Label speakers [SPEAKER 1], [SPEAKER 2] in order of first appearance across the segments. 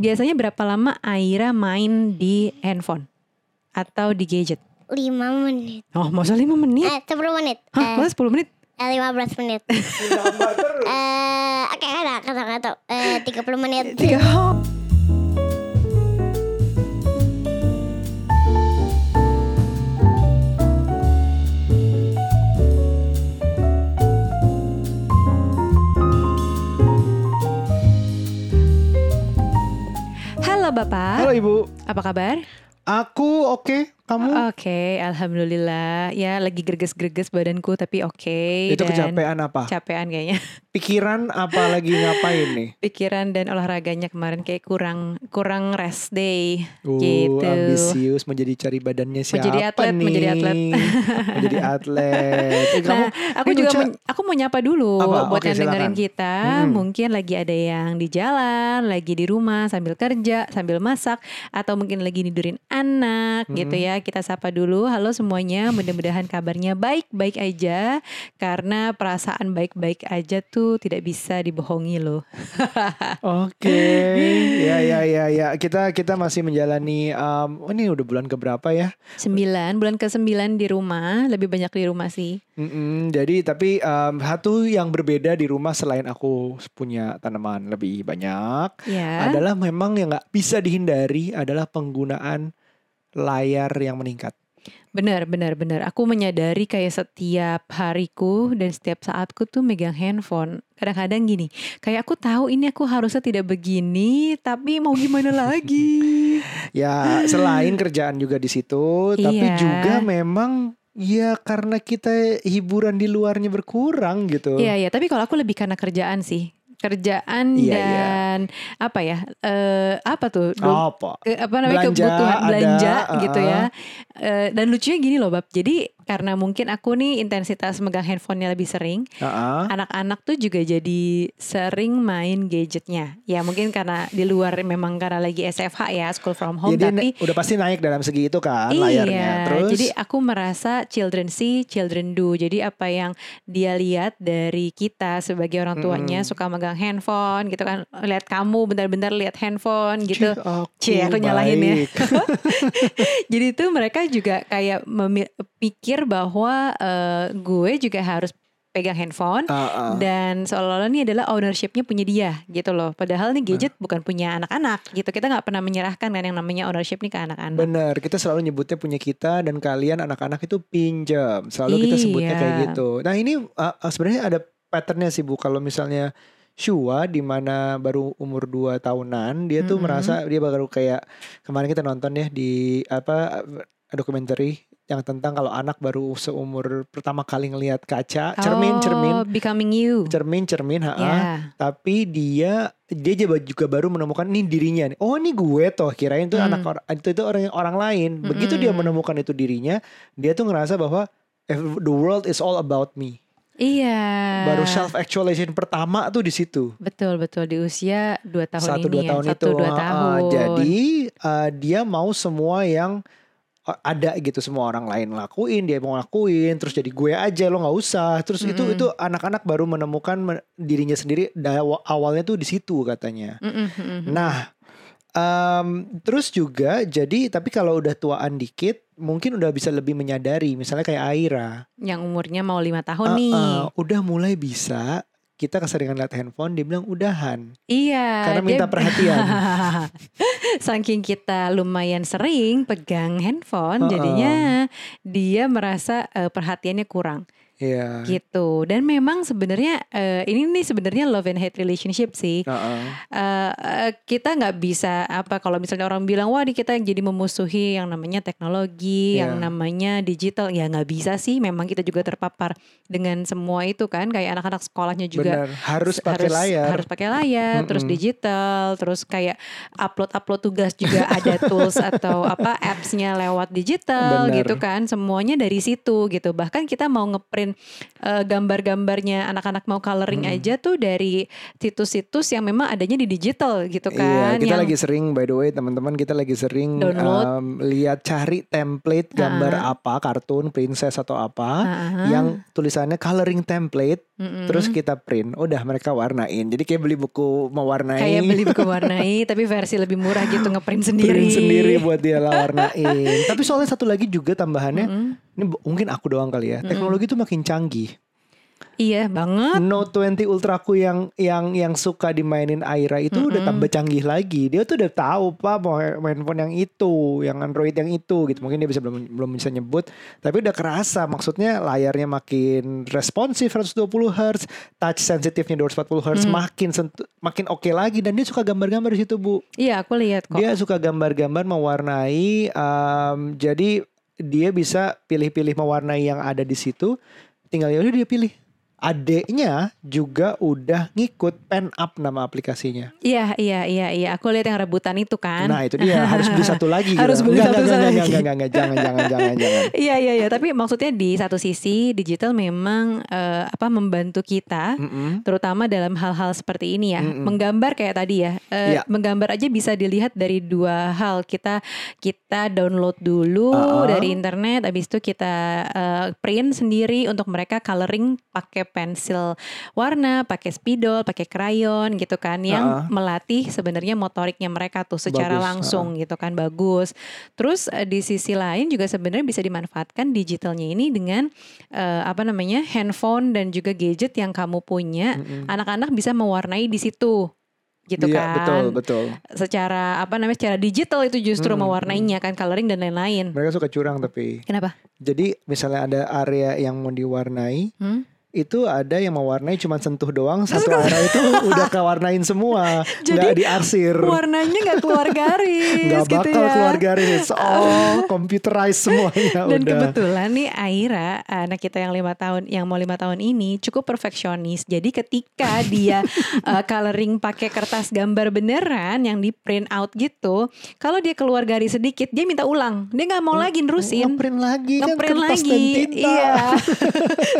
[SPEAKER 1] biasanya berapa lama Aira main di handphone atau di gadget?
[SPEAKER 2] 5 menit.
[SPEAKER 1] Oh, masa 5 menit?
[SPEAKER 2] Eh, 10 menit.
[SPEAKER 1] Hah,
[SPEAKER 2] Eh,
[SPEAKER 1] masa 10 menit?
[SPEAKER 2] eh, 15 menit. Eh, oke, ada kata-kata. Eh, 30 menit.
[SPEAKER 1] Tiga. Halo Bapak,
[SPEAKER 3] Halo Ibu,
[SPEAKER 1] apa kabar?
[SPEAKER 3] aku oke, kamu?
[SPEAKER 1] Oke, alhamdulillah. Ya lagi greges-greges badanku tapi oke.
[SPEAKER 3] Itu
[SPEAKER 1] dan
[SPEAKER 3] kecapean apa?
[SPEAKER 1] Capean kayaknya.
[SPEAKER 3] Pikiran apa lagi ngapain nih?
[SPEAKER 1] Pikiran dan olahraganya kemarin kayak kurang kurang rest day
[SPEAKER 3] Uh,
[SPEAKER 1] gitu.
[SPEAKER 3] ambisius menjadi cari badannya siapa
[SPEAKER 1] Menjadi atlet,
[SPEAKER 3] nih?
[SPEAKER 1] menjadi atlet.
[SPEAKER 3] menjadi atlet. Eh, kamu,
[SPEAKER 1] Nah, aku juga men- aku mau nyapa dulu
[SPEAKER 3] Apa?
[SPEAKER 1] buat
[SPEAKER 3] Oke,
[SPEAKER 1] yang dengerin
[SPEAKER 3] silakan.
[SPEAKER 1] kita.
[SPEAKER 3] Hmm.
[SPEAKER 1] Mungkin lagi ada yang di jalan, lagi di rumah sambil kerja, sambil masak, atau mungkin lagi nidurin anak
[SPEAKER 3] Hmm.
[SPEAKER 1] gitu ya. Kita sapa dulu. Halo semuanya, mudah-mudahan kabarnya baik-baik aja. Karena perasaan baik-baik aja tuh tidak bisa dibohongi loh.
[SPEAKER 3] Oke, ya ya ya ya. Kita kita masih menjalani. Um, oh, ini udah bulan keberapa ya?
[SPEAKER 1] Sembilan, bulan ke sembilan di rumah, lebih banyak di rumah sih.
[SPEAKER 3] Mm-mm, jadi tapi um, satu yang berbeda di rumah selain aku punya tanaman lebih banyak
[SPEAKER 1] Ya.
[SPEAKER 3] adalah memang yang nggak bisa dihindari adalah penggunaan layar yang meningkat.
[SPEAKER 1] Benar, benar, benar. Aku menyadari kayak setiap hariku dan setiap saatku tuh megang handphone. Kadang-kadang gini, kayak aku tahu ini aku harusnya tidak begini, tapi mau gimana lagi?
[SPEAKER 3] Ya selain kerjaan juga di situ, tapi
[SPEAKER 1] Iya.
[SPEAKER 3] juga memang ya karena kita hiburan di luarnya berkurang gitu.
[SPEAKER 1] Iya, iya. Tapi kalau aku lebih karena kerjaan sih. Kerjaan
[SPEAKER 3] Iya, iya.
[SPEAKER 1] dan apa ya? Eh, apa tuh? Do-
[SPEAKER 3] Apa?
[SPEAKER 1] ke- apa namanya
[SPEAKER 3] Belanja
[SPEAKER 1] kebutuhan
[SPEAKER 3] ada,
[SPEAKER 1] belanja gitu
[SPEAKER 3] uh-uh.
[SPEAKER 1] ya. Eh, dan lucunya gini loh, Bab. Jadi karena mungkin aku nih intensitas megang handphonenya lebih sering,
[SPEAKER 3] Heeh.
[SPEAKER 1] anak-anak tuh juga jadi sering main gadgetnya. Ya mungkin karena di luar memang karena lagi SFH ya, school from home.
[SPEAKER 3] Jadi
[SPEAKER 1] tapi
[SPEAKER 3] udah pasti naik dalam segi itu kan
[SPEAKER 1] iya,
[SPEAKER 3] layarnya. Terus
[SPEAKER 1] jadi aku merasa children see, children do. Jadi apa yang dia lihat dari kita sebagai orang tuanya
[SPEAKER 3] Mm-mm.
[SPEAKER 1] suka megang handphone gitu kan, lihat kamu bentar-bentar lihat handphone gitu.
[SPEAKER 3] Cih, aku,
[SPEAKER 1] Cie, aku nyalahin ya. Jadi itu mereka juga kayak memi- pikir bahwa eh, gue juga harus pegang handphone
[SPEAKER 3] Heeh.
[SPEAKER 1] dan seolah-olah ini adalah ownershipnya punya dia gitu loh. Padahal nih gadget bukan punya anak-anak gitu. Kita nggak pernah menyerahkan kan yang namanya ownership nih ke anak-anak.
[SPEAKER 3] Bener, kita selalu nyebutnya punya kita dan kalian anak-anak itu pinjam. Selalu kita sebutnya
[SPEAKER 1] Iya.
[SPEAKER 3] kayak gitu. Nah ini uh, uh, sebenarnya ada patternnya sih Bu. Kalau misalnya Shua di mana baru umur 2 tahunan, dia tuh
[SPEAKER 1] Mm-mm.
[SPEAKER 3] merasa dia baru kayak kemarin kita nonton ya di apa uh, dokumenter yang tentang kalau anak baru seumur pertama kali ngelihat kaca, cermin,
[SPEAKER 1] Oh,
[SPEAKER 3] cermin,
[SPEAKER 1] becoming you.
[SPEAKER 3] cermin, cermin, ha
[SPEAKER 1] Ya.
[SPEAKER 3] tapi dia dia juga juga baru menemukan nih dirinya nih. Oh ini gue toh kirain itu
[SPEAKER 1] Hmm.
[SPEAKER 3] anak orang itu itu orang orang lain. Begitu dia menemukan itu dirinya, dia tuh ngerasa bahwa "Ev- the world is all about me.
[SPEAKER 1] Iya.
[SPEAKER 3] Baru self actualization pertama tuh di situ.
[SPEAKER 1] Betul betul di usia dua tahun
[SPEAKER 3] Satu
[SPEAKER 1] ini
[SPEAKER 3] dua
[SPEAKER 1] ya.
[SPEAKER 3] tahun
[SPEAKER 1] Satu
[SPEAKER 3] itu.
[SPEAKER 1] dua
[SPEAKER 3] Ah, ah.
[SPEAKER 1] tahun.
[SPEAKER 3] jadi ah, dia mau semua yang ada gitu semua orang lain lakuin dia mau lakuin terus jadi gue aja lo nggak usah terus itu
[SPEAKER 1] Mm-mm.
[SPEAKER 3] itu anak-anak baru menemukan men- dirinya sendiri awalnya tuh di situ katanya
[SPEAKER 1] Mm-mm, mm-mm.
[SPEAKER 3] Nah, em, terus juga jadi tapi kalau udah tuaan dikit mungkin udah bisa lebih menyadari. Misalnya kayak Aira,
[SPEAKER 1] yang umurnya mau lima tahun
[SPEAKER 3] Ah,
[SPEAKER 1] nih.
[SPEAKER 3] ah, udah mulai bisa kita keseringan lihat handphone, dia bilang udahan
[SPEAKER 1] Iya.
[SPEAKER 3] karena minta
[SPEAKER 1] dia-
[SPEAKER 3] perhatian.
[SPEAKER 1] Saking kita lumayan sering pegang handphone,
[SPEAKER 3] Uh-uh.
[SPEAKER 1] jadinya dia merasa eh, perhatiannya kurang
[SPEAKER 3] Iya.
[SPEAKER 1] gitu. Dan memang sebenarnya eh, ini nih sebenarnya love and hate relationship sih.
[SPEAKER 3] Heeh.
[SPEAKER 1] Eh, eh, kita nggak bisa apa kalau misalnya orang bilang wah di kita jadi memusuhi yang namanya teknologi,
[SPEAKER 3] Iya.
[SPEAKER 1] yang namanya digital, ya nggak bisa sih. Memang kita juga terpapar dengan semua itu kan. Kayak anak-anak sekolahnya juga
[SPEAKER 3] Benar, harus pakai layar.
[SPEAKER 1] harus pakai layar, terus
[SPEAKER 3] Mm-mm.
[SPEAKER 1] digital, terus kayak upload upload tugas juga ada tools atau apa appsnya lewat digital
[SPEAKER 3] Benar.
[SPEAKER 1] gitu kan, semuanya dari situ gitu. Bahkan kita mau ngeprint eh, gambar-gambarnya anak-anak mau coloring
[SPEAKER 3] Mm.
[SPEAKER 1] aja tuh dari situs-situs yang memang adanya di digital gitu
[SPEAKER 3] Iya,
[SPEAKER 1] kan.
[SPEAKER 3] kita
[SPEAKER 1] yang
[SPEAKER 3] lagi sering by the way teman-teman kita lagi sering
[SPEAKER 1] Download.
[SPEAKER 3] em, lihat cari template gambar apa, kartun, princess atau apa
[SPEAKER 1] ah.
[SPEAKER 3] yang tulisannya coloring template
[SPEAKER 1] Mm-mm.
[SPEAKER 3] terus kita print, udah mereka warnain. Jadi kayak beli buku mewarnai.
[SPEAKER 1] kayak beli buku warnai tapi versi lebih murah gitu ngeprint sendiri.
[SPEAKER 3] print sendiri buat dia lah warnain. Tapi soalnya satu lagi juga tambahannya,
[SPEAKER 1] Mm-mm.
[SPEAKER 3] ini mungkin aku doang kali ya. Teknologi tuh makin canggih.
[SPEAKER 1] Iya banget.
[SPEAKER 3] Note 20 Ultraku yang yang yang suka dimainin Aira itu udah tambah canggih lagi. Dia tuh udah tahu pak mau handphone yang itu, yang Android yang itu gitu. Mungkin dia bisa belum belum bisa nyebut, tapi udah kerasa. Maksudnya layarnya makin responsif 120 Hz, touch sensitifnya 240 Hz, makin sentu- makin oke lagi. Dan dia suka gambar-gambar di situ bu.
[SPEAKER 1] Iya aku lihat kok.
[SPEAKER 3] Dia suka gambar-gambar mewarnai. em, jadi dia bisa pilih-pilih mewarnai yang ada di situ. Tinggal yaudah dia pilih. Adeknya juga udah ngikut pen up nama aplikasinya.
[SPEAKER 1] Iya iya iya iya. Aku lihat yang rebutan itu kan.
[SPEAKER 3] Nah itu dia harus beli satu lagi.
[SPEAKER 1] Harus
[SPEAKER 3] gitu.
[SPEAKER 1] beli
[SPEAKER 3] Enggak,
[SPEAKER 1] satu
[SPEAKER 3] enggak, enggak,
[SPEAKER 1] lagi.
[SPEAKER 3] enggak, enggak, enggak, jangan, jangan, jangan, jangan.
[SPEAKER 1] Iya iya iya. Tapi maksudnya di satu sisi digital memang eh, apa membantu kita.
[SPEAKER 3] Mm-mm.
[SPEAKER 1] terutama dalam hal-hal seperti ini ya
[SPEAKER 3] Mm-mm.
[SPEAKER 1] menggambar kayak tadi ya Eh,
[SPEAKER 3] Iya.
[SPEAKER 1] menggambar aja bisa dilihat dari dua hal kita kita download dulu
[SPEAKER 3] Uh-uh.
[SPEAKER 1] dari internet habis itu kita eh, print sendiri untuk mereka coloring pakai pensil warna pakai spidol pakai krayon gitu kan yang
[SPEAKER 3] Uh-uh.
[SPEAKER 1] melatih sebenarnya motoriknya mereka tuh secara
[SPEAKER 3] Bagus,
[SPEAKER 1] langsung gitu kan bagus terus eh, di sisi lain juga sebenarnya bisa dimanfaatkan digitalnya ini dengan eh, apa namanya handphone dan juga gadget yang kamu punya anak-anak bisa mewarnai di situ gitu
[SPEAKER 3] Iya,
[SPEAKER 1] kan
[SPEAKER 3] betul, betul.
[SPEAKER 1] secara apa namanya secara digital itu justru
[SPEAKER 3] Hmm,
[SPEAKER 1] mewarnainya kan coloring dan lain-lain
[SPEAKER 3] Mereka suka curang tapi.
[SPEAKER 1] kenapa
[SPEAKER 3] Jadi misalnya ada area yang mau diwarnai,
[SPEAKER 1] Hmm?
[SPEAKER 3] Itu ada yang mewarnai cuma sentuh doang, satu area itu udah kewarnain semua,
[SPEAKER 1] Jadi,
[SPEAKER 3] nggak diarsir.
[SPEAKER 1] warnanya nggak keluar garis
[SPEAKER 3] nggak
[SPEAKER 1] gitu
[SPEAKER 3] bakal
[SPEAKER 1] ya.
[SPEAKER 3] keluar garis. Oh computerized semuanya
[SPEAKER 1] dan
[SPEAKER 3] udah.
[SPEAKER 1] kebetulan nih Aira anak kita yang lima tahun yang mau lima tahun ini cukup perfeksionis. Jadi ketika dia uh, coloring pakai kertas gambar beneran yang di print out gitu kalau dia keluar garis sedikit dia minta ulang. Dia nggak mau lagi nerusin.
[SPEAKER 3] ngeprint lagi kan
[SPEAKER 1] ngeprint
[SPEAKER 3] kertas
[SPEAKER 1] lagi.
[SPEAKER 3] dan tinta.
[SPEAKER 1] Iya.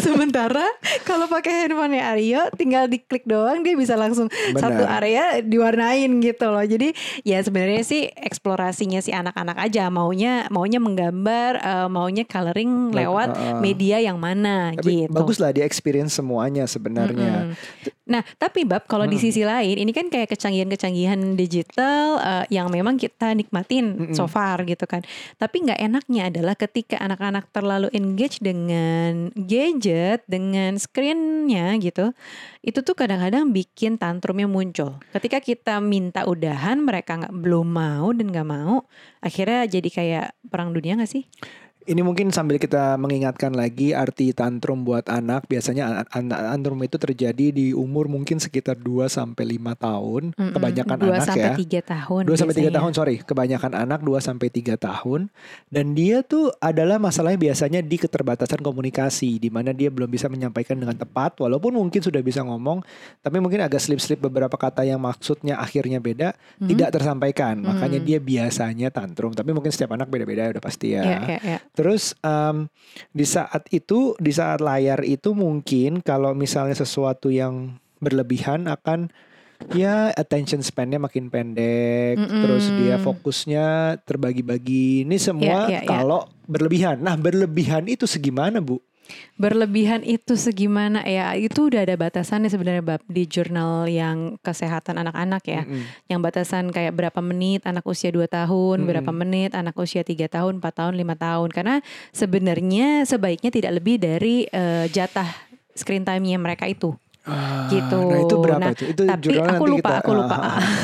[SPEAKER 1] Sementara kalau pakai handphone Aryo tinggal diklik doang dia bisa langsung
[SPEAKER 3] Benar.
[SPEAKER 1] satu area diwarnain gitu loh jadi ya sebenarnya sih eksplorasinya si anak-anak aja maunya maunya menggambar eh, maunya coloring lewat
[SPEAKER 3] uh-uh.
[SPEAKER 1] media yang mana
[SPEAKER 3] tapi
[SPEAKER 1] gitu
[SPEAKER 3] bagus lah dia experience semuanya sebenarnya
[SPEAKER 1] Mm-mm. Nah, tapi Bab, kalau di sisi lain, ini kan kayak kecanggihan-kecanggihan digital eh, yang memang kita nikmatin
[SPEAKER 3] Mm-mm.
[SPEAKER 1] so far gitu kan. Tapi nggak enaknya adalah ketika anak-anak terlalu engage dengan gadget, dengan screennya gitu, itu tuh kadang-kadang bikin tantrumnya muncul. Ketika kita minta udahan, mereka nggak belum mau dan nggak mau, akhirnya jadi kayak perang dunia nggak sih?
[SPEAKER 3] Ini mungkin sambil kita mengingatkan lagi arti tantrum buat anak biasanya an- an- tantrum itu terjadi di umur mungkin sekitar 2 sampai 5 tahun
[SPEAKER 1] Mm-mm.
[SPEAKER 3] kebanyakan
[SPEAKER 1] Dua
[SPEAKER 3] anak
[SPEAKER 1] sampai
[SPEAKER 3] ya
[SPEAKER 1] tiga tahun.
[SPEAKER 3] 2 sampai 3
[SPEAKER 1] biasanya.
[SPEAKER 3] tahun sorry kebanyakan anak 2 sampai 3 tahun dan dia tuh adalah masalahnya biasanya di keterbatasan komunikasi di mana dia belum bisa menyampaikan dengan tepat walaupun mungkin sudah bisa ngomong tapi mungkin agak slip-slip beberapa kata yang maksudnya akhirnya beda
[SPEAKER 1] Mhm.
[SPEAKER 3] tidak tersampaikan makanya
[SPEAKER 1] Hmm.
[SPEAKER 3] dia biasanya tantrum tapi mungkin setiap anak beda-beda udah pasti ya
[SPEAKER 1] Iya, iya, iya.
[SPEAKER 3] Terus em, di saat itu, di saat layar itu mungkin kalau misalnya sesuatu yang berlebihan akan ya attention span-nya makin pendek,
[SPEAKER 1] Mm-mm.
[SPEAKER 3] terus dia fokusnya terbagi-bagi. Ini semua
[SPEAKER 1] Iya, iya, iya.
[SPEAKER 3] kalau berlebihan. Nah, berlebihan itu segimana, Bu?
[SPEAKER 1] Berlebihan itu segimana ya? Itu udah ada batasannya sebenarnya Bab di jurnal yang kesehatan anak-anak ya.
[SPEAKER 3] Mm-mm.
[SPEAKER 1] Yang batasan kayak berapa menit anak usia 2 tahun,
[SPEAKER 3] Mm-mm.
[SPEAKER 1] berapa menit anak usia 3 tahun, 4 tahun, 5 tahun. Karena sebenarnya sebaiknya tidak lebih dari eh, jatah screen time-nya mereka itu.
[SPEAKER 3] Ah,
[SPEAKER 1] Gitu.
[SPEAKER 3] Nah, itu berapa
[SPEAKER 1] Nah,
[SPEAKER 3] itu? Itu
[SPEAKER 1] Tapi aku lupa,
[SPEAKER 3] kita-
[SPEAKER 1] aku lupa.
[SPEAKER 3] ah, ah, ah.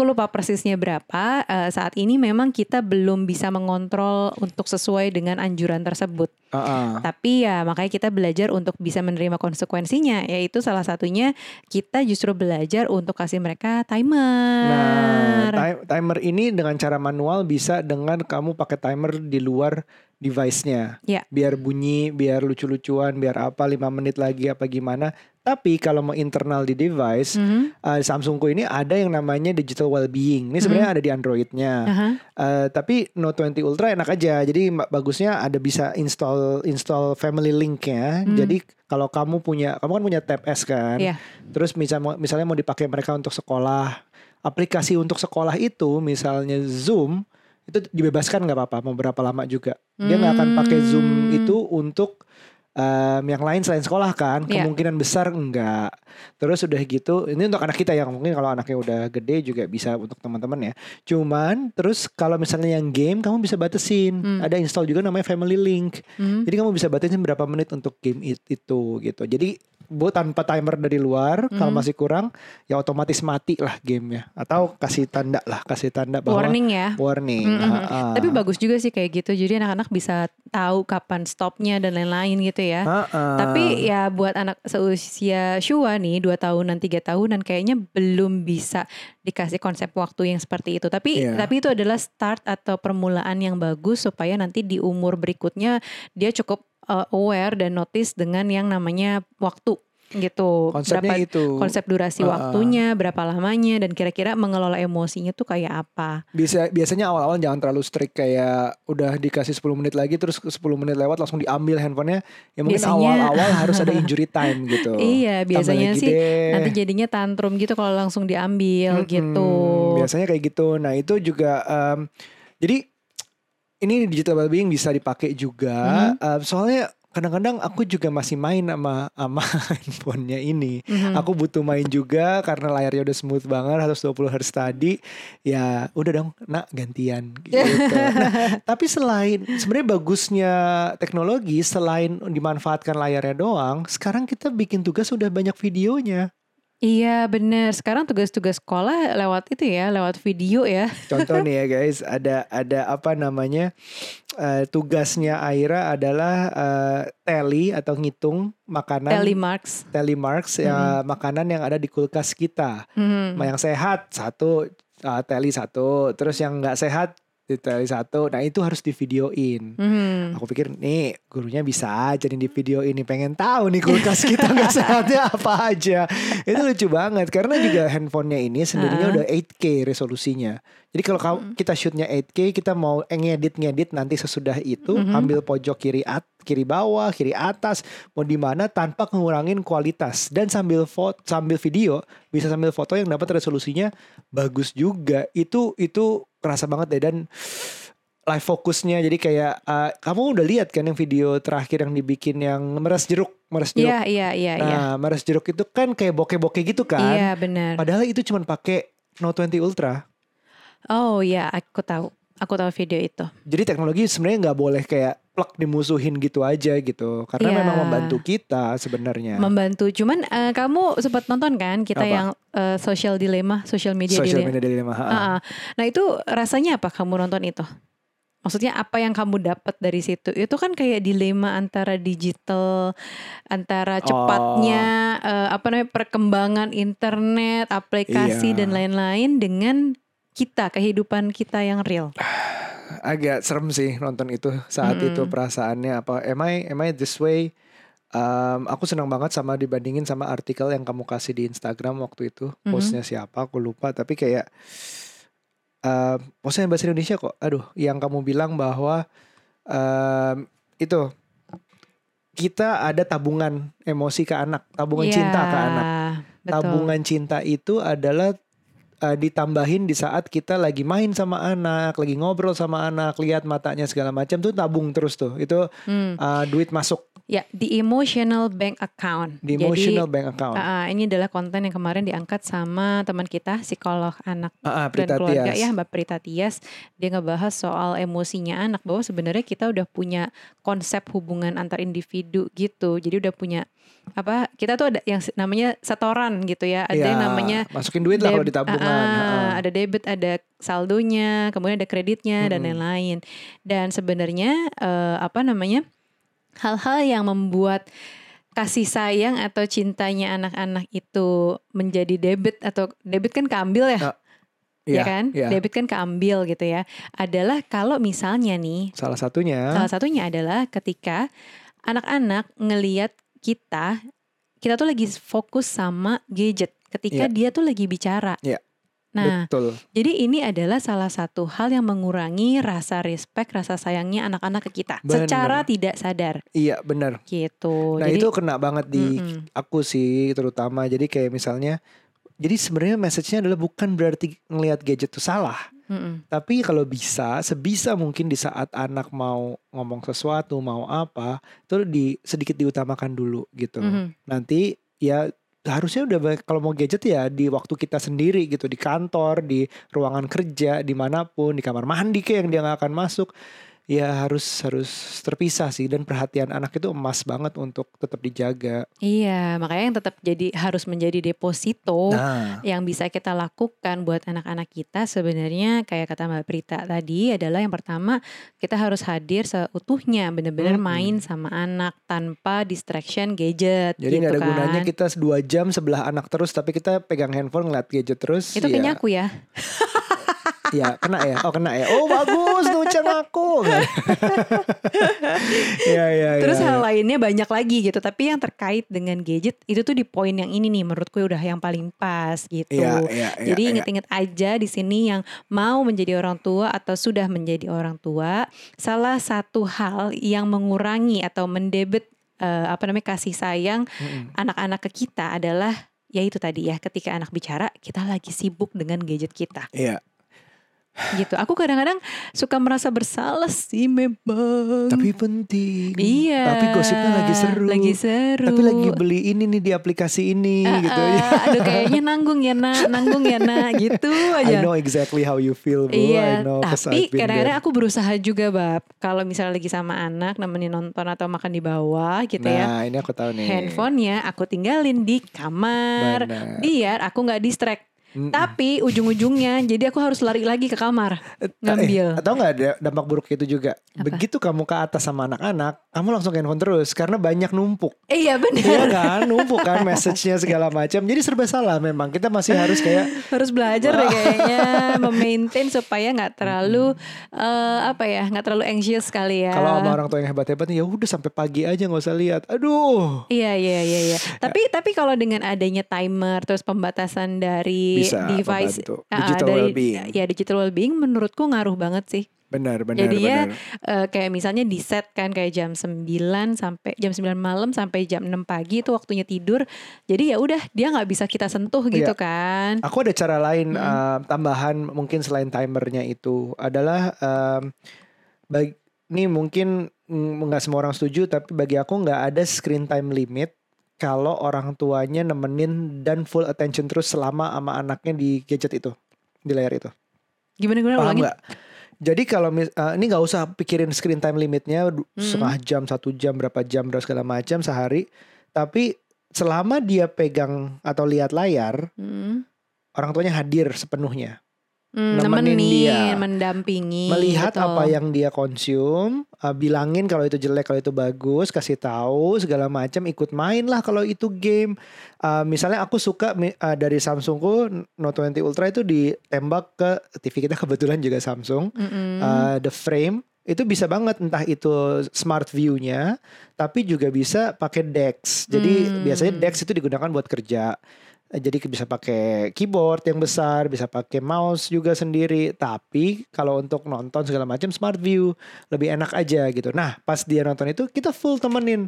[SPEAKER 1] Aku lupa persisnya berapa. Eh, saat ini memang kita belum bisa mengontrol untuk sesuai dengan anjuran tersebut.
[SPEAKER 3] Ah, ah.
[SPEAKER 1] Tapi ya makanya kita belajar untuk bisa menerima konsekuensinya, yaitu salah satunya kita justru belajar untuk kasih mereka
[SPEAKER 3] Nah,
[SPEAKER 1] timer.
[SPEAKER 3] time- timer ini dengan cara manual bisa dengan kamu pakai timer di luar device-nya.
[SPEAKER 1] Ya.
[SPEAKER 3] Biar bunyi, biar lucu-lucuan, biar apa 5 menit lagi apa gimana. Tapi kalau mau internal di device,
[SPEAKER 1] Mhm.
[SPEAKER 3] eh, Samsungku ini ada yang namanya digital well-being. Ini sebenarnya ada di Android-nya.
[SPEAKER 1] Aha.
[SPEAKER 3] Eh, tapi Note 20 Ultra enak aja. Jadi bagusnya ada bisa install install family link-nya.
[SPEAKER 1] Hmm.
[SPEAKER 3] Jadi kalau kamu punya kamu kan punya tab S kan.
[SPEAKER 1] Iya.
[SPEAKER 3] Terus misal mau- misalnya mau dipakai mereka untuk sekolah, aplikasi untuk sekolah itu misalnya Zoom itu dibebaskan nggak apa-apa mau berapa lama juga. Dia nggak akan pakai Zoom
[SPEAKER 1] Hmm.
[SPEAKER 3] itu untuk um, yang lain selain sekolah kan
[SPEAKER 1] Iya.
[SPEAKER 3] kemungkinan besar enggak terus udah gitu ini untuk anak kita yang mungkin kalau anaknya udah gede juga bisa untuk teman-teman ya cuman terus kalau misalnya yang game kamu bisa batasin
[SPEAKER 1] Hmm.
[SPEAKER 3] ada install juga namanya family link
[SPEAKER 1] Hmm.
[SPEAKER 3] jadi kamu bisa batasin berapa menit untuk game it- itu gitu jadi bu tanpa timer dari luar kalau
[SPEAKER 1] Hmm.
[SPEAKER 3] masih kurang ya otomatis mati lah gamenya atau kasih tanda lah kasih tanda bahwa
[SPEAKER 1] Warning ya.
[SPEAKER 3] warning
[SPEAKER 1] Mm, mm, mm.
[SPEAKER 3] Ha-ha.
[SPEAKER 1] Tapi bagus juga sih kayak gitu. Jadi anak-anak bisa tahu kapan stopnya dan lain-lain gitu ya.
[SPEAKER 3] Ha-ha.
[SPEAKER 1] Tapi ya buat anak seusia Shua nih 2 tahunan 3 tahunan kayaknya belum bisa dikasih konsep waktu yang seperti itu. Tapi
[SPEAKER 3] Iya.
[SPEAKER 1] tapi itu adalah start atau permulaan yang bagus supaya nanti di umur berikutnya dia cukup uh, aware dan notice dengan yang namanya waktu gitu.
[SPEAKER 3] konsepnya
[SPEAKER 1] Berapa
[SPEAKER 3] itu
[SPEAKER 1] konsep durasi
[SPEAKER 3] Uh-uh.
[SPEAKER 1] waktunya, berapa lamanya dan kira-kira mengelola emosinya tuh kayak apa.
[SPEAKER 3] bisa biasanya awal-awal jangan terlalu strict kayak udah dikasih 10 menit lagi terus 10 menit lewat langsung diambil handphonenya ya mungkin
[SPEAKER 1] Biasanya-
[SPEAKER 3] awal-awal harus ada injury time gitu
[SPEAKER 1] Iya, biasanya sih
[SPEAKER 3] deh.
[SPEAKER 1] nanti jadinya tantrum gitu kalau langsung diambil
[SPEAKER 3] Mm-mm,
[SPEAKER 1] gitu.
[SPEAKER 3] biasanya kayak gitu nah itu juga em, jadi ini digital wellbeing bisa dipakai juga
[SPEAKER 1] Mm-hmm.
[SPEAKER 3] em, soalnya kadang-kadang aku juga masih main sama sama handphonenya ini
[SPEAKER 1] Mhm.
[SPEAKER 3] Aku butuh main juga karena layarnya udah smooth banget 120 Hz tadi. Ya udah dong, nak gantian gitu. nah, tapi selain sebenarnya bagusnya teknologi selain dimanfaatkan layarnya doang, sekarang kita bikin tugas udah banyak videonya.
[SPEAKER 1] Iya bener. Sekarang tugas-tugas sekolah lewat itu ya, lewat video ya.
[SPEAKER 3] Contoh nih ya guys, ada ada apa namanya? eh, tugasnya Aira adalah eh, tally atau ngitung makanan
[SPEAKER 1] Telemarks.
[SPEAKER 3] telemarks ya makanan yang ada di kulkas kita. Sama yang sehat satu uh, teli satu terus yang nggak sehat teli satu. Nah itu harus divideoin.
[SPEAKER 1] Mhm.
[SPEAKER 3] aku pikir nih gurunya bisa aja nih di video ini pengen tahu nih kulkas kita nggak sehatnya apa aja. Itu lucu banget karena juga handphonenya ini sendirinya
[SPEAKER 1] Ah.
[SPEAKER 3] udah 8K resolusinya. Jadi kalau kamu- kita shootnya 8K kita mau ngedit ngedit nanti sesudah itu
[SPEAKER 1] Mhm.
[SPEAKER 3] ambil pojok kiri at kiri bawah kiri atas mau di mana tanpa ngurangin kualitas. Dan sambil foto sambil video bisa sambil foto yang dapat resolusinya bagus juga. Itu itu kerasa banget deh dan live fokusnya jadi kayak uh, kamu udah lihat kan yang video terakhir yang dibikin yang meres jeruk meres jeruk
[SPEAKER 1] Iya, iya, iya, iya.
[SPEAKER 3] nah meres jeruk itu kan kayak bokeh-bokeh gitu kan
[SPEAKER 1] Iya benar.
[SPEAKER 3] padahal itu cuma pakai Note 20 Ultra
[SPEAKER 1] Oh iya, aku tahu. Aku tahu video itu.
[SPEAKER 3] jadi teknologi sebenarnya nggak boleh kayak plak dimusuhin gitu aja gitu karena
[SPEAKER 1] Iya.
[SPEAKER 3] memang membantu kita sebenarnya
[SPEAKER 1] Membantu. Cuman eh, kamu sempat nonton kan kita
[SPEAKER 3] Apa?
[SPEAKER 1] yang eh, social dilemma, social media
[SPEAKER 3] social
[SPEAKER 1] dilemma.
[SPEAKER 3] media dilemma ha.
[SPEAKER 1] Ah, ah. Nah itu rasanya apa kamu nonton itu? Maksudnya apa yang kamu dapat dari situ? Itu kan kayak dilema antara digital, antara cepatnya eh, apa namanya perkembangan internet, aplikasi
[SPEAKER 3] Iya.
[SPEAKER 1] dan lain-lain dengan kita kehidupan kita yang real.
[SPEAKER 3] agak serem sih nonton itu saat
[SPEAKER 1] Mm-mm.
[SPEAKER 3] itu perasaannya apa am I am I this way Um, aku senang banget sama dibandingin sama artikel yang kamu kasih di Instagram waktu itu
[SPEAKER 1] Mhm.
[SPEAKER 3] postnya siapa aku lupa tapi kayak um, postnya bahasa Indonesia kok aduh yang kamu bilang bahwa um, itu kita ada tabungan emosi ke anak tabungan
[SPEAKER 1] Iya,
[SPEAKER 3] cinta ke anak
[SPEAKER 1] betul.
[SPEAKER 3] tabungan cinta itu adalah uh, ditambahin di saat kita lagi main sama anak, lagi ngobrol sama anak, lihat matanya segala macam tuh tabung terus tuh. Itu
[SPEAKER 1] Hmm.
[SPEAKER 3] uh, duit masuk
[SPEAKER 1] Ya, di emotional bank account.
[SPEAKER 3] di
[SPEAKER 1] Jadi,
[SPEAKER 3] emotional bank account.
[SPEAKER 1] ah, ini adalah konten yang kemarin diangkat sama teman kita psikolog anak
[SPEAKER 3] Ah, ah,
[SPEAKER 1] dan keluarga
[SPEAKER 3] Tias.
[SPEAKER 1] ya Mbak Prita Tias dia ngebahas soal emosinya anak bahwa sebenarnya kita udah punya konsep hubungan antar individu gitu jadi udah punya apa kita tuh ada yang namanya setoran gitu ya ada yang
[SPEAKER 3] Ya,
[SPEAKER 1] namanya
[SPEAKER 3] masukin duit lah kalau di tabungan.
[SPEAKER 1] Ah,
[SPEAKER 3] ah.
[SPEAKER 1] ada debit ada saldonya kemudian ada kreditnya dan
[SPEAKER 3] Mm-mm.
[SPEAKER 1] lain-lain dan sebenarnya eh, apa namanya hal-hal yang membuat kasih sayang atau cintanya anak-anak itu menjadi debit atau debit kan keambil ya
[SPEAKER 3] Ah,
[SPEAKER 1] ya
[SPEAKER 3] Iya,
[SPEAKER 1] kan
[SPEAKER 3] iya.
[SPEAKER 1] debit kan keambil gitu ya adalah kalau misalnya nih
[SPEAKER 3] Salah satunya
[SPEAKER 1] salah satunya adalah ketika anak-anak ngeliat kita kita tuh lagi fokus sama gadget ketika
[SPEAKER 3] Iya.
[SPEAKER 1] dia tuh lagi bicara
[SPEAKER 3] Iya.
[SPEAKER 1] Nah
[SPEAKER 3] betul.
[SPEAKER 1] jadi ini adalah salah satu hal yang mengurangi rasa respect rasa sayangnya anak-anak ke kita
[SPEAKER 3] Bener.
[SPEAKER 1] secara tidak sadar
[SPEAKER 3] Iya, benar.
[SPEAKER 1] gitu
[SPEAKER 3] Nah,
[SPEAKER 1] jadi
[SPEAKER 3] itu kena banget di
[SPEAKER 1] mm-mm.
[SPEAKER 3] aku sih terutama. Jadi kayak misalnya Jadi sebenarnya message-nya adalah bukan berarti ngelihat gadget itu salah.
[SPEAKER 1] Mm-mm.
[SPEAKER 3] Tapi kalau bisa, sebisa mungkin di saat anak mau ngomong sesuatu, mau apa, itu di sedikit diutamakan dulu gitu.
[SPEAKER 1] Mhm.
[SPEAKER 3] Nanti ya harusnya udah kalau mau gadget ya di waktu kita sendiri gitu di kantor, di ruangan kerja, di mana pun, di kamar mandi kayak yang dia nggak akan masuk. Ya harus harus terpisah sih dan perhatian anak itu emas banget untuk tetap dijaga.
[SPEAKER 1] Iya, makanya yang tetap jadi harus menjadi deposito
[SPEAKER 3] Nah,
[SPEAKER 1] yang bisa kita lakukan buat anak-anak kita sebenarnya kayak kata Mbak Prita tadi adalah yang pertama kita harus hadir seutuhnya bener-bener
[SPEAKER 3] Mm-mm.
[SPEAKER 1] main sama anak tanpa distraction gadget
[SPEAKER 3] jadi
[SPEAKER 1] gitu
[SPEAKER 3] nggak ada
[SPEAKER 1] kan.
[SPEAKER 3] gunanya kita dua jam sebelah anak terus tapi kita pegang handphone ngeliat gadget terus.
[SPEAKER 1] Itu
[SPEAKER 3] ya,
[SPEAKER 1] kayaknya aku ya.
[SPEAKER 3] Ya kena ya, oh kena ya. Oh bagus tuh ucap aku. ya ya.
[SPEAKER 1] Terus
[SPEAKER 3] ya,
[SPEAKER 1] hal
[SPEAKER 3] ya.
[SPEAKER 1] lainnya banyak lagi gitu. Tapi yang terkait dengan gadget itu tuh di poin yang ini nih menurutku udah yang paling pas gitu.
[SPEAKER 3] Iya, iya, iya,
[SPEAKER 1] Jadi
[SPEAKER 3] iya.
[SPEAKER 1] inget-inget aja di sini yang mau menjadi orang tua atau sudah menjadi orang tua, salah satu hal yang mengurangi atau mendebet eh, apa namanya kasih sayang anak-anak ke kita adalah ya itu tadi ya ketika anak bicara kita lagi sibuk dengan gadget kita
[SPEAKER 3] Iya.
[SPEAKER 1] Gitu. Aku kadang-kadang suka merasa bersalah sih memang.
[SPEAKER 3] Tapi penting.
[SPEAKER 1] Iya.
[SPEAKER 3] Tapi gosipnya lagi seru.
[SPEAKER 1] Lagi seru.
[SPEAKER 3] Tapi lagi beli ini nih di aplikasi ini
[SPEAKER 1] Ah,
[SPEAKER 3] gitu.
[SPEAKER 1] ah, aduh kayaknya nanggung ya nak, nanggung ya nak, gitu
[SPEAKER 3] I
[SPEAKER 1] aja.
[SPEAKER 3] know exactly how you feel, Bu. I
[SPEAKER 1] Iya,
[SPEAKER 3] know, 'cause
[SPEAKER 1] tapi kadang-kadang aku berusaha juga bab. Kalau misalnya lagi sama anak, nemenin nonton atau makan di bawah gitu ya.
[SPEAKER 3] Nah, ini aku tahu nih.
[SPEAKER 1] Handphonenya aku tinggalin di kamar,
[SPEAKER 3] Benar.
[SPEAKER 1] biar aku nggak distract.
[SPEAKER 3] Mm-mm.
[SPEAKER 1] Tapi ujung-ujungnya, jadi aku harus lari lagi ke kamar ngambil.
[SPEAKER 3] Eh, atau nggak ada dampak buruk itu juga?
[SPEAKER 1] Apa?
[SPEAKER 3] Begitu kamu ke atas sama anak-anak, kamu langsung ke handphone terus karena banyak numpuk.
[SPEAKER 1] Eh, iya
[SPEAKER 3] Iya
[SPEAKER 1] benar.
[SPEAKER 3] kan, numpuk kan message-nya segala macam. Jadi serba salah memang. Kita masih harus kayak
[SPEAKER 1] harus belajar deh kayaknya memaintain supaya nggak terlalu eh, apa ya nggak terlalu anxious kali ya.
[SPEAKER 3] kalau sama orang tua yang hebat-hebat ya udah sampai pagi aja nggak usah lihat. Aduh.
[SPEAKER 1] Iya iya iya iya. Tapi tapi kalau dengan adanya timer terus pembatasan dari
[SPEAKER 3] Bisa
[SPEAKER 1] device
[SPEAKER 3] membantu.
[SPEAKER 1] ah,
[SPEAKER 3] Digital
[SPEAKER 1] dari
[SPEAKER 3] well-being.
[SPEAKER 1] ya digital well-being menurutku ngaruh banget sih.
[SPEAKER 3] Benar, benar,
[SPEAKER 1] Jadinya
[SPEAKER 3] benar.
[SPEAKER 1] eh, kayak misalnya di set kan kayak jam 9 sampai jam 9 malam sampai jam 6 pagi itu waktunya tidur. Jadi ya udah dia nggak bisa kita sentuh gitu
[SPEAKER 3] Iya.
[SPEAKER 1] kan.
[SPEAKER 3] Aku ada cara lain
[SPEAKER 1] Mm.
[SPEAKER 3] eh, tambahan mungkin selain timernya itu adalah em, bagi ini mungkin mm, nggak semua orang setuju tapi bagi aku nggak ada screen time limit kalau orang tuanya nemenin dan full attention terus selama sama anaknya di gadget itu di layar itu.
[SPEAKER 1] Gimana gimana
[SPEAKER 3] Paham nggak? Jadi kalau mis- eh, ini nggak usah pikirin screen time limitnya du-
[SPEAKER 1] Mm.
[SPEAKER 3] setengah jam, satu jam, berapa jam, berapa segala macam sehari. Tapi selama dia pegang atau lihat layar,
[SPEAKER 1] Hmm.
[SPEAKER 3] orang tuanya hadir sepenuhnya.
[SPEAKER 1] Hmm,
[SPEAKER 3] Nemenin
[SPEAKER 1] nemenin,
[SPEAKER 3] dia.
[SPEAKER 1] mendampingi,
[SPEAKER 3] melihat
[SPEAKER 1] betul.
[SPEAKER 3] apa yang dia konsum, uh, bilangin kalau itu jelek, kalau itu bagus, kasih tahu segala macam, ikut main lah kalau itu game. Uh, misalnya aku suka uh, dari Samsungku Note 20 Ultra itu ditembak ke TV kita kebetulan juga Samsung,
[SPEAKER 1] Mm-mm.
[SPEAKER 3] uh, the frame itu bisa banget entah itu smart view-nya, tapi juga bisa pakai DeX. Jadi
[SPEAKER 1] Hmm.
[SPEAKER 3] biasanya DeX itu digunakan buat kerja. Eh, Jadi bisa pakai keyboard yang besar, bisa pakai mouse juga sendiri. Tapi kalau untuk nonton segala macam smart view lebih enak aja gitu. Nah pas dia nonton itu kita full temenin.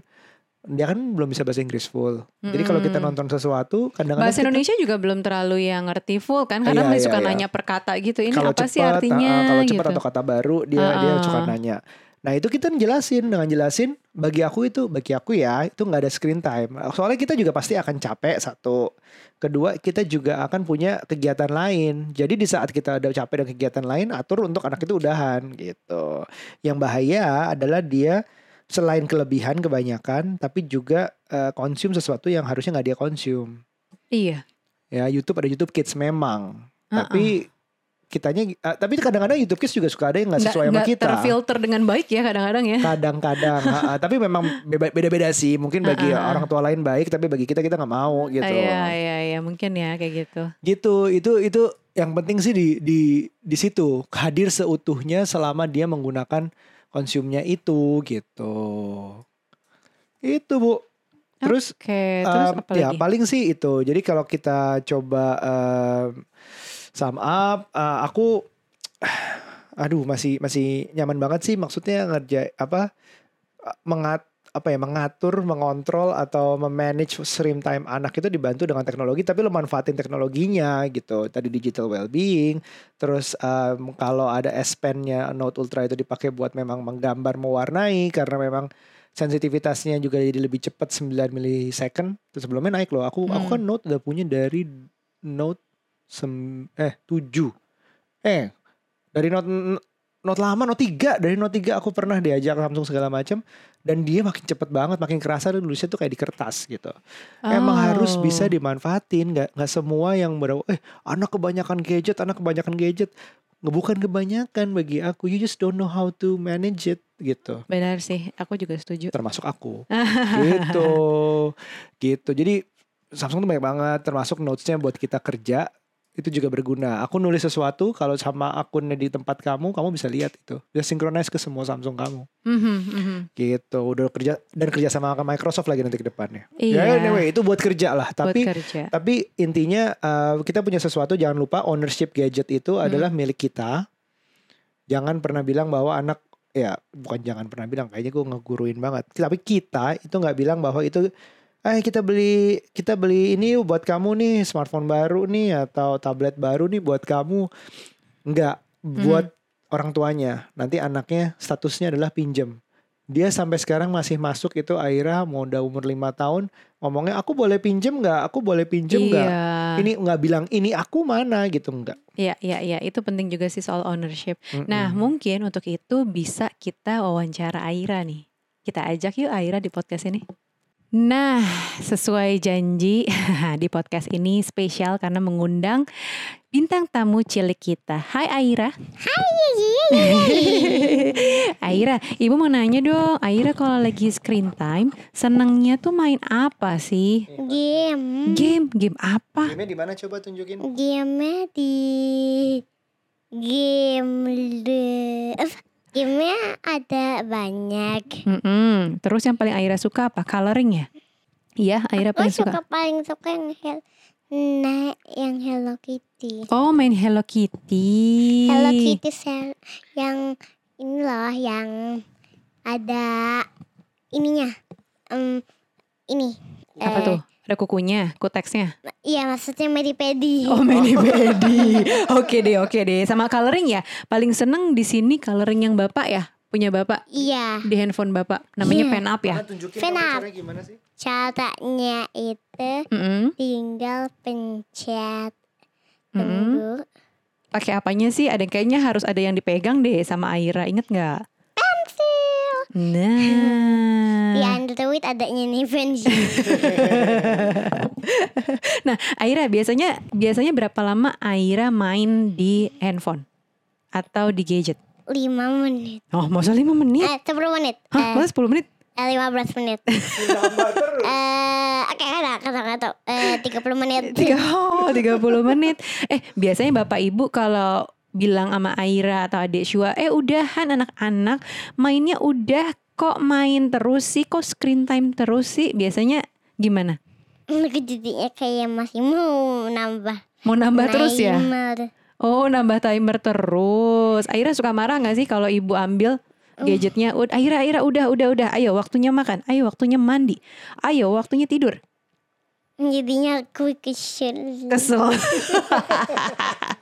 [SPEAKER 3] Dia kan belum bisa bahasa Inggris full. Jadi kalau kita
[SPEAKER 1] Mm-mm.
[SPEAKER 3] nonton sesuatu kadang-kadang
[SPEAKER 1] Bahasa
[SPEAKER 3] kita-
[SPEAKER 1] Indonesia juga belum terlalu yang ngerti full kan karena
[SPEAKER 3] Iya,
[SPEAKER 1] masih
[SPEAKER 3] iya,
[SPEAKER 1] suka
[SPEAKER 3] iya.
[SPEAKER 1] nanya per kata gitu. Ini
[SPEAKER 3] kalau
[SPEAKER 1] apa sih
[SPEAKER 3] cepat,
[SPEAKER 1] artinya
[SPEAKER 3] ah, kalau cepat
[SPEAKER 1] gitu.
[SPEAKER 3] atau kata baru dia dia
[SPEAKER 1] Ah,
[SPEAKER 3] suka
[SPEAKER 1] ah.
[SPEAKER 3] nanya. Nah itu kita jelasin dengan jelasin bagi aku itu bagi aku ya itu nggak ada screen time. Soalnya kita juga pasti akan capek satu. Kedua kita juga akan punya kegiatan lain. Jadi di saat kita ada capek dan kegiatan lain atur untuk anak itu udahan gitu. Yang bahaya adalah dia selain kelebihan kebanyakan tapi juga eh, konsum sesuatu yang harusnya nggak dia konsum.
[SPEAKER 1] Iya.
[SPEAKER 3] Ya YouTube ada YouTube Kids memang.
[SPEAKER 1] Ah,
[SPEAKER 3] Tapi kitanya eh, tapi kadang-kadang YouTube Kids juga suka ada yang nggak sesuai sama
[SPEAKER 1] nggak
[SPEAKER 3] kita.
[SPEAKER 1] terfilter dengan baik ya kadang-kadang ya.
[SPEAKER 3] Kadang-kadang, ha. tapi memang beda-beda sih. Mungkin bagi
[SPEAKER 1] ah, ah.
[SPEAKER 3] orang tua lain baik, tapi bagi kita kita nggak mau gitu.
[SPEAKER 1] Iya iya iya mungkin ya kayak gitu.
[SPEAKER 3] Gitu, itu itu yang penting sih di di di situ hadir seutuhnya selama dia menggunakan konsumnya itu gitu. Itu bu. Terus
[SPEAKER 1] Oke, terus
[SPEAKER 3] Um,
[SPEAKER 1] apa
[SPEAKER 3] ya
[SPEAKER 1] lagi?
[SPEAKER 3] paling sih itu. Jadi kalau kita coba um, sum up, uh, aku, aduh masih masih nyaman banget sih. Maksudnya ngerja apa mengat apa ya mengatur, mengontrol atau memanage screen time anak itu dibantu dengan teknologi tapi lo manfaatin teknologinya gitu. Tadi digital well-being, terus um, kalau ada S Pen-nya Note Ultra itu dipakai buat memang menggambar mewarnai karena memang sensitivitasnya juga jadi lebih cepat 9 milisecond. Terus sebelumnya naik loh. Aku aku kan
[SPEAKER 1] Hmm.
[SPEAKER 3] Note udah punya dari Note sem eh 7. Eh dari Note Note lama Note 3 dari Note 3 aku pernah diajak Samsung segala macam dan dia makin cepet banget makin kerasa dan nulisnya tuh kayak di kertas gitu. Emang harus
[SPEAKER 1] Oh.
[SPEAKER 3] bisa dimanfaatin. Nggak nggak semua yang ber eh anak kebanyakan gadget anak kebanyakan gadget. Bukan kebanyakan bagi aku. You just don't know how to manage it gitu.
[SPEAKER 1] Benar sih, aku juga setuju.
[SPEAKER 3] termasuk aku. Gitu. Gitu. Jadi Samsung tuh banyak banget termasuk notesnya buat kita kerja itu juga berguna aku nulis sesuatu kalau sama akunnya di tempat kamu kamu bisa lihat itu bisa synchronize ke semua Samsung kamu
[SPEAKER 1] Mhm, mhm.
[SPEAKER 3] gitu udah kerja dan kerja sama Microsoft lagi nanti ke depannya
[SPEAKER 1] Iya.
[SPEAKER 3] ya anyway itu buat kerja lah
[SPEAKER 1] Buat
[SPEAKER 3] tapi
[SPEAKER 1] kerja.
[SPEAKER 3] tapi intinya eh, kita punya sesuatu jangan lupa ownership gadget itu
[SPEAKER 1] Hmm.
[SPEAKER 3] adalah milik kita. Jangan pernah bilang bahwa anak ya bukan jangan pernah bilang kayaknya gue ngeguruin banget. Tapi kita itu nggak bilang bahwa itu eh kita beli kita beli ini yuk buat kamu nih smartphone baru nih atau tablet baru nih buat kamu. Enggak, buat orang tuanya. Nanti anaknya statusnya adalah pinjem. Dia sampai sekarang masih masuk itu Aira mau udah umur lima tahun ngomongnya aku boleh pinjem nggak? Aku boleh pinjem nggak?
[SPEAKER 1] Iya.
[SPEAKER 3] Ini nggak bilang ini aku mana gitu enggak.
[SPEAKER 1] Iya, iya, iya. Itu penting juga sih soal ownership. Nah,
[SPEAKER 3] Mm-mm.
[SPEAKER 1] mungkin untuk itu bisa kita wawancara Aira nih. Kita ajak yuk Aira di podcast ini. Nah, sesuai janji di podcast ini spesial karena mengundang bintang tamu cilik kita. Hai Aira. Aira, ibu mau nanya dong. Aira kalau lagi screen time, senangnya tuh main apa sih?
[SPEAKER 2] Game.
[SPEAKER 1] Game, game apa?
[SPEAKER 3] Game di mana coba tunjukin?
[SPEAKER 2] Game di game? Gamenya ada banyak.
[SPEAKER 1] Mm-mm. Terus yang paling Aira suka apa? Coloring ya? Iya, Aira
[SPEAKER 2] Aku
[SPEAKER 1] paling
[SPEAKER 2] suka
[SPEAKER 1] suka.
[SPEAKER 2] paling suka yang hel nah yang Hello Kitty.
[SPEAKER 1] Oh, main Hello Kitty.
[SPEAKER 2] Hello Kitty yang ini loh yang ada ininya. Em, ini.
[SPEAKER 1] Apa
[SPEAKER 2] eh,
[SPEAKER 1] tuh? Ada kukunya, kuteksnya.
[SPEAKER 2] Iya maksudnya Medi Pedi.
[SPEAKER 1] Oh, mini pedi. Oke deh, oke deh. Sama coloring ya. Paling seneng di sini coloring yang bapak ya, punya bapak
[SPEAKER 2] Iya.
[SPEAKER 1] di handphone bapak. Namanya
[SPEAKER 2] Iya.
[SPEAKER 1] pen up ya.
[SPEAKER 3] Kamu
[SPEAKER 2] up.
[SPEAKER 3] caranya gimana sih?
[SPEAKER 2] Caranya itu
[SPEAKER 1] Mm-mm.
[SPEAKER 2] tinggal pencet
[SPEAKER 1] Mm-mm.
[SPEAKER 2] tunggu.
[SPEAKER 1] Pakai apanya sih? Ada kayaknya harus ada yang dipegang deh sama Aira. Ingat nggak? Nah.
[SPEAKER 2] Di Android adanya nih pensil.
[SPEAKER 1] Nah, Aira biasanya biasanya berapa lama Aira main di handphone atau di gadget?
[SPEAKER 2] 5 menit.
[SPEAKER 1] Oh, masa 5 menit?
[SPEAKER 2] Eh 10 menit.
[SPEAKER 1] Hah,
[SPEAKER 2] Eh,
[SPEAKER 1] masa 10 menit?
[SPEAKER 2] eh, 15 menit. Eh oke ada kata kata eh 30 menit.
[SPEAKER 1] Tiga, oh, 30 menit. Eh, biasanya Bapak Ibu kalau bilang sama Aira atau adik Shua, eh udahan anak-anak mainnya udah kok main terus sih, kok screen time terus sih. Biasanya gimana?
[SPEAKER 2] Aku jadinya kayak masih mau nambah.
[SPEAKER 1] Mau nambah terus ya?
[SPEAKER 2] timer.
[SPEAKER 1] Oh, nambah timer terus. Aira suka marah nggak sih kalau ibu ambil gadgetnya? Ud- Aira, Aira, udah, udah, udah. Ayo, waktunya makan. Ayo, waktunya mandi. Ayo, waktunya tidur.
[SPEAKER 2] Jadinya aku kesel.
[SPEAKER 1] Kesel.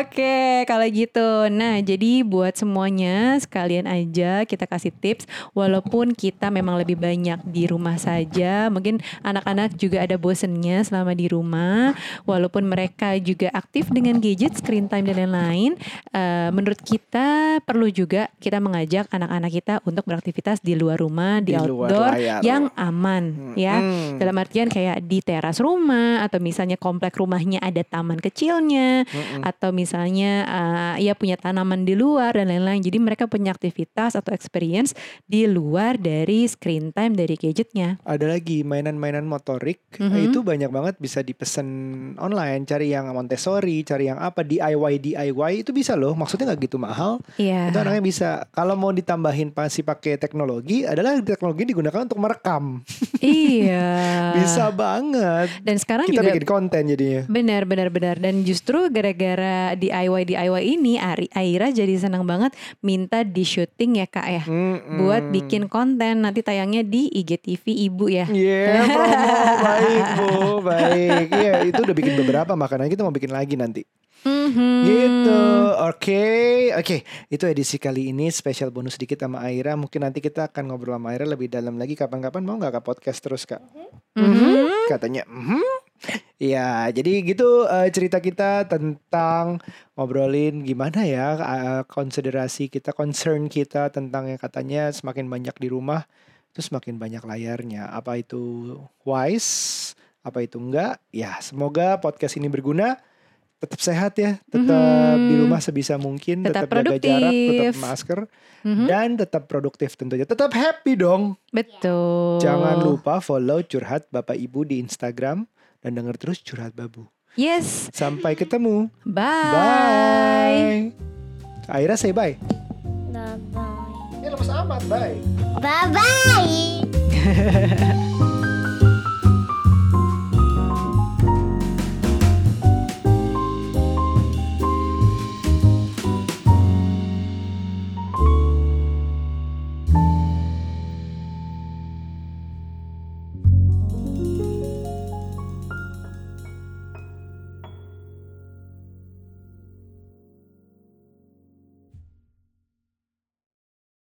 [SPEAKER 1] Oke, kalau gitu. Nah, jadi buat semuanya sekalian aja kita kasih tips walaupun kita memang lebih banyak di rumah saja, mungkin anak-anak juga ada bosennya selama di rumah, walaupun mereka juga aktif dengan gadget, screen time dan lain-lain, eh, menurut kita perlu juga kita mengajak anak-anak kita untuk beraktivitas di luar rumah, di,
[SPEAKER 3] Di luar
[SPEAKER 1] outdoor
[SPEAKER 3] layar.
[SPEAKER 1] yang aman ya.
[SPEAKER 3] Hmm.
[SPEAKER 1] Dalam artian kayak di teras rumah atau misalnya komplek rumahnya ada taman kecilnya
[SPEAKER 3] Mm-mm.
[SPEAKER 1] atau misalnya uh, ia punya tanaman di luar dan lain-lain. Jadi mereka punya aktivitas atau experience di luar dari screen time dari gadgetnya.
[SPEAKER 3] Ada lagi mainan-mainan motorik
[SPEAKER 1] Mhm.
[SPEAKER 3] itu banyak banget bisa dipesan online. Cari yang Montessori, cari yang apa DIY DIY itu bisa loh. Maksudnya nggak gitu mahal.
[SPEAKER 1] Iya.
[SPEAKER 3] Itu anaknya bisa. Kalau mau ditambahin pasti pakai teknologi adalah teknologi digunakan untuk merekam.
[SPEAKER 1] iya.
[SPEAKER 3] Bisa banget.
[SPEAKER 1] Dan sekarang
[SPEAKER 3] Kita
[SPEAKER 1] juga
[SPEAKER 3] bikin konten jadinya.
[SPEAKER 1] Benar, benar, benar. Dan justru gara-gara DIY DIY ini Ari Aira jadi senang banget minta di syuting ya kak ya
[SPEAKER 3] Mm-mm.
[SPEAKER 1] buat bikin konten nanti tayangnya di IGTV ibu ya.
[SPEAKER 3] Iya, promo baik bu, baik. Iya, itu udah bikin beberapa makanan kita mau bikin lagi nanti.
[SPEAKER 1] Mhm.
[SPEAKER 3] Gitu, oke, oke. Itu edisi kali ini spesial bonus sedikit sama Aira. Mungkin nanti kita akan ngobrol sama Aira lebih dalam lagi. Kapan-kapan mau nggak ke podcast terus kak?
[SPEAKER 1] Mhm.
[SPEAKER 3] Katanya, mhm. Ya, jadi gitu eh, cerita kita tentang ngobrolin gimana ya eh, konsiderasi kita, concern kita tentang yang katanya semakin banyak di rumah, itu semakin banyak layarnya. Apa itu wise? Apa itu enggak? Ya, semoga podcast ini berguna. Tetap sehat ya, tetap di
[SPEAKER 1] Mhm.
[SPEAKER 3] rumah sebisa mungkin,
[SPEAKER 1] Tetap
[SPEAKER 3] tetap, jaga jarak, tetap masker,
[SPEAKER 1] Mhm.
[SPEAKER 3] dan tetap produktif tentunya. Tetap happy dong.
[SPEAKER 1] Betul.
[SPEAKER 3] Jangan lupa follow curhat Bapak Ibu di Instagram dan denger terus curhat Babu.
[SPEAKER 1] Yes.
[SPEAKER 3] Sampai ketemu.
[SPEAKER 1] Bye.
[SPEAKER 3] Bye. Aira say bye.
[SPEAKER 2] Bye bye.
[SPEAKER 3] Ya lemes amat bye.
[SPEAKER 2] Bye bye.